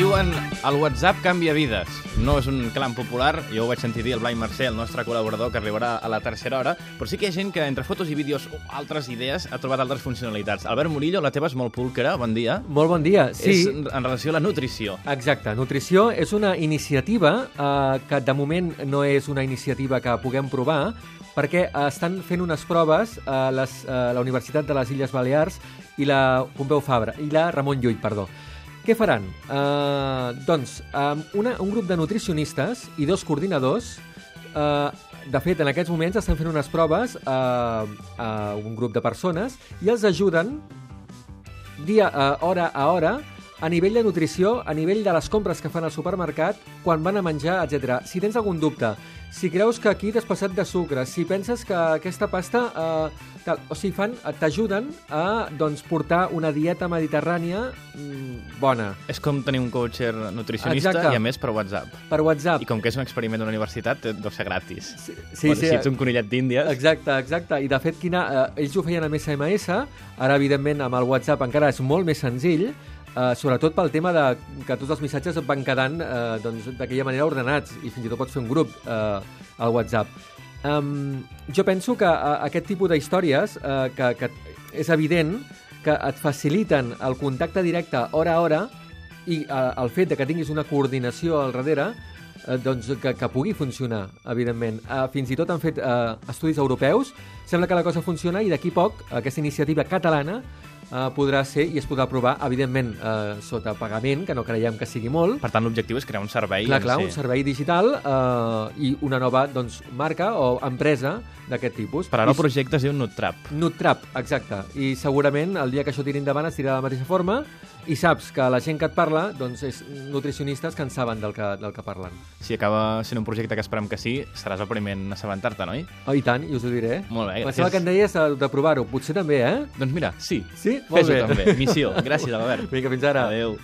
diuen el WhatsApp canvia vides. No és un clam popular, jo ho vaig sentir dir el Blai Mercè, el nostre col·laborador, que arribarà a la tercera hora, però sí que hi ha gent que entre fotos i vídeos o altres idees ha trobat altres funcionalitats. Albert Murillo, la teva és molt púlquera, bon dia. Molt bon dia. Sí, És en en relació a la nutrició. exacte. Nutrició és una iniciativa eh, que de moment no és una iniciativa que puguem provar perquè eh, estan fent unes proves a les, a la Universitat de les Illes Balears i la Pompeu Fabra, i la Ramon Llull, perdó. Què faran? Uh, doncs, um, una, un grup de nutricionistes i dos coordinadors uh, de fet, en aquests moments estan fent unes proves uh, a un grup de persones i els ajuden dia, uh, hora a hora a nivell de nutrició, a nivell de les compres que fan al supermercat, quan van a menjar, etc. Si tens algun dubte, si creus que aquí t'has passat de sucre, si penses que aquesta pasta... Eh, tal, o sigui, fan, t'ajuden a doncs, portar una dieta mediterrània mm, bona. És com tenir un coacher nutricionista Exacte. i a més per WhatsApp. Per WhatsApp. I com que és un experiment d'una universitat, deu ser gratis. Sí, Sí, bueno, si ets un conillet d'Índies... Exacte, exacte. I de fet, quina, eh, ells ho feien amb SMS, ara evidentment amb el WhatsApp encara és molt més senzill, eh, sobretot pel tema de que tots els missatges et van quedant doncs, d'aquella manera ordenats i fins i tot pots fer un grup eh, al WhatsApp. Um, jo penso que uh, aquest tipus d'històries, uh, que, que és evident que et faciliten el contacte directe hora a hora i uh, el fet de que tinguis una coordinació al darrere eh, doncs que, que pugui funcionar, evidentment. Uh, fins i tot han fet uh, estudis europeus, sembla que la cosa funciona i d'aquí poc aquesta iniciativa catalana uh, podrà ser i es podrà provar, evidentment, uh, sota pagament, que no creiem que sigui molt, Per tant, l'objectiu és crear un servei... Clar, clar, si. un servei digital eh, i una nova doncs, marca o empresa d'aquest tipus. Per ara el projecte es diu Nutrap. Nutrap, exacte. I segurament el dia que això tiri endavant es dirà de la mateixa forma i saps que la gent que et parla doncs, és nutricionistes que en saben del que, del que parlen. Si acaba sent un projecte que esperem que sí, seràs el primer en assabentar-te, no? Oh, I tant, i us ho diré. Molt bé, Em gràcies. sembla que en deies de, de provar-ho. Potser també, eh? Doncs mira, sí. Sí? Molt Fes-ho bé. també. Missió. Gràcies, Albert. Vinga, fins ara. Adéu.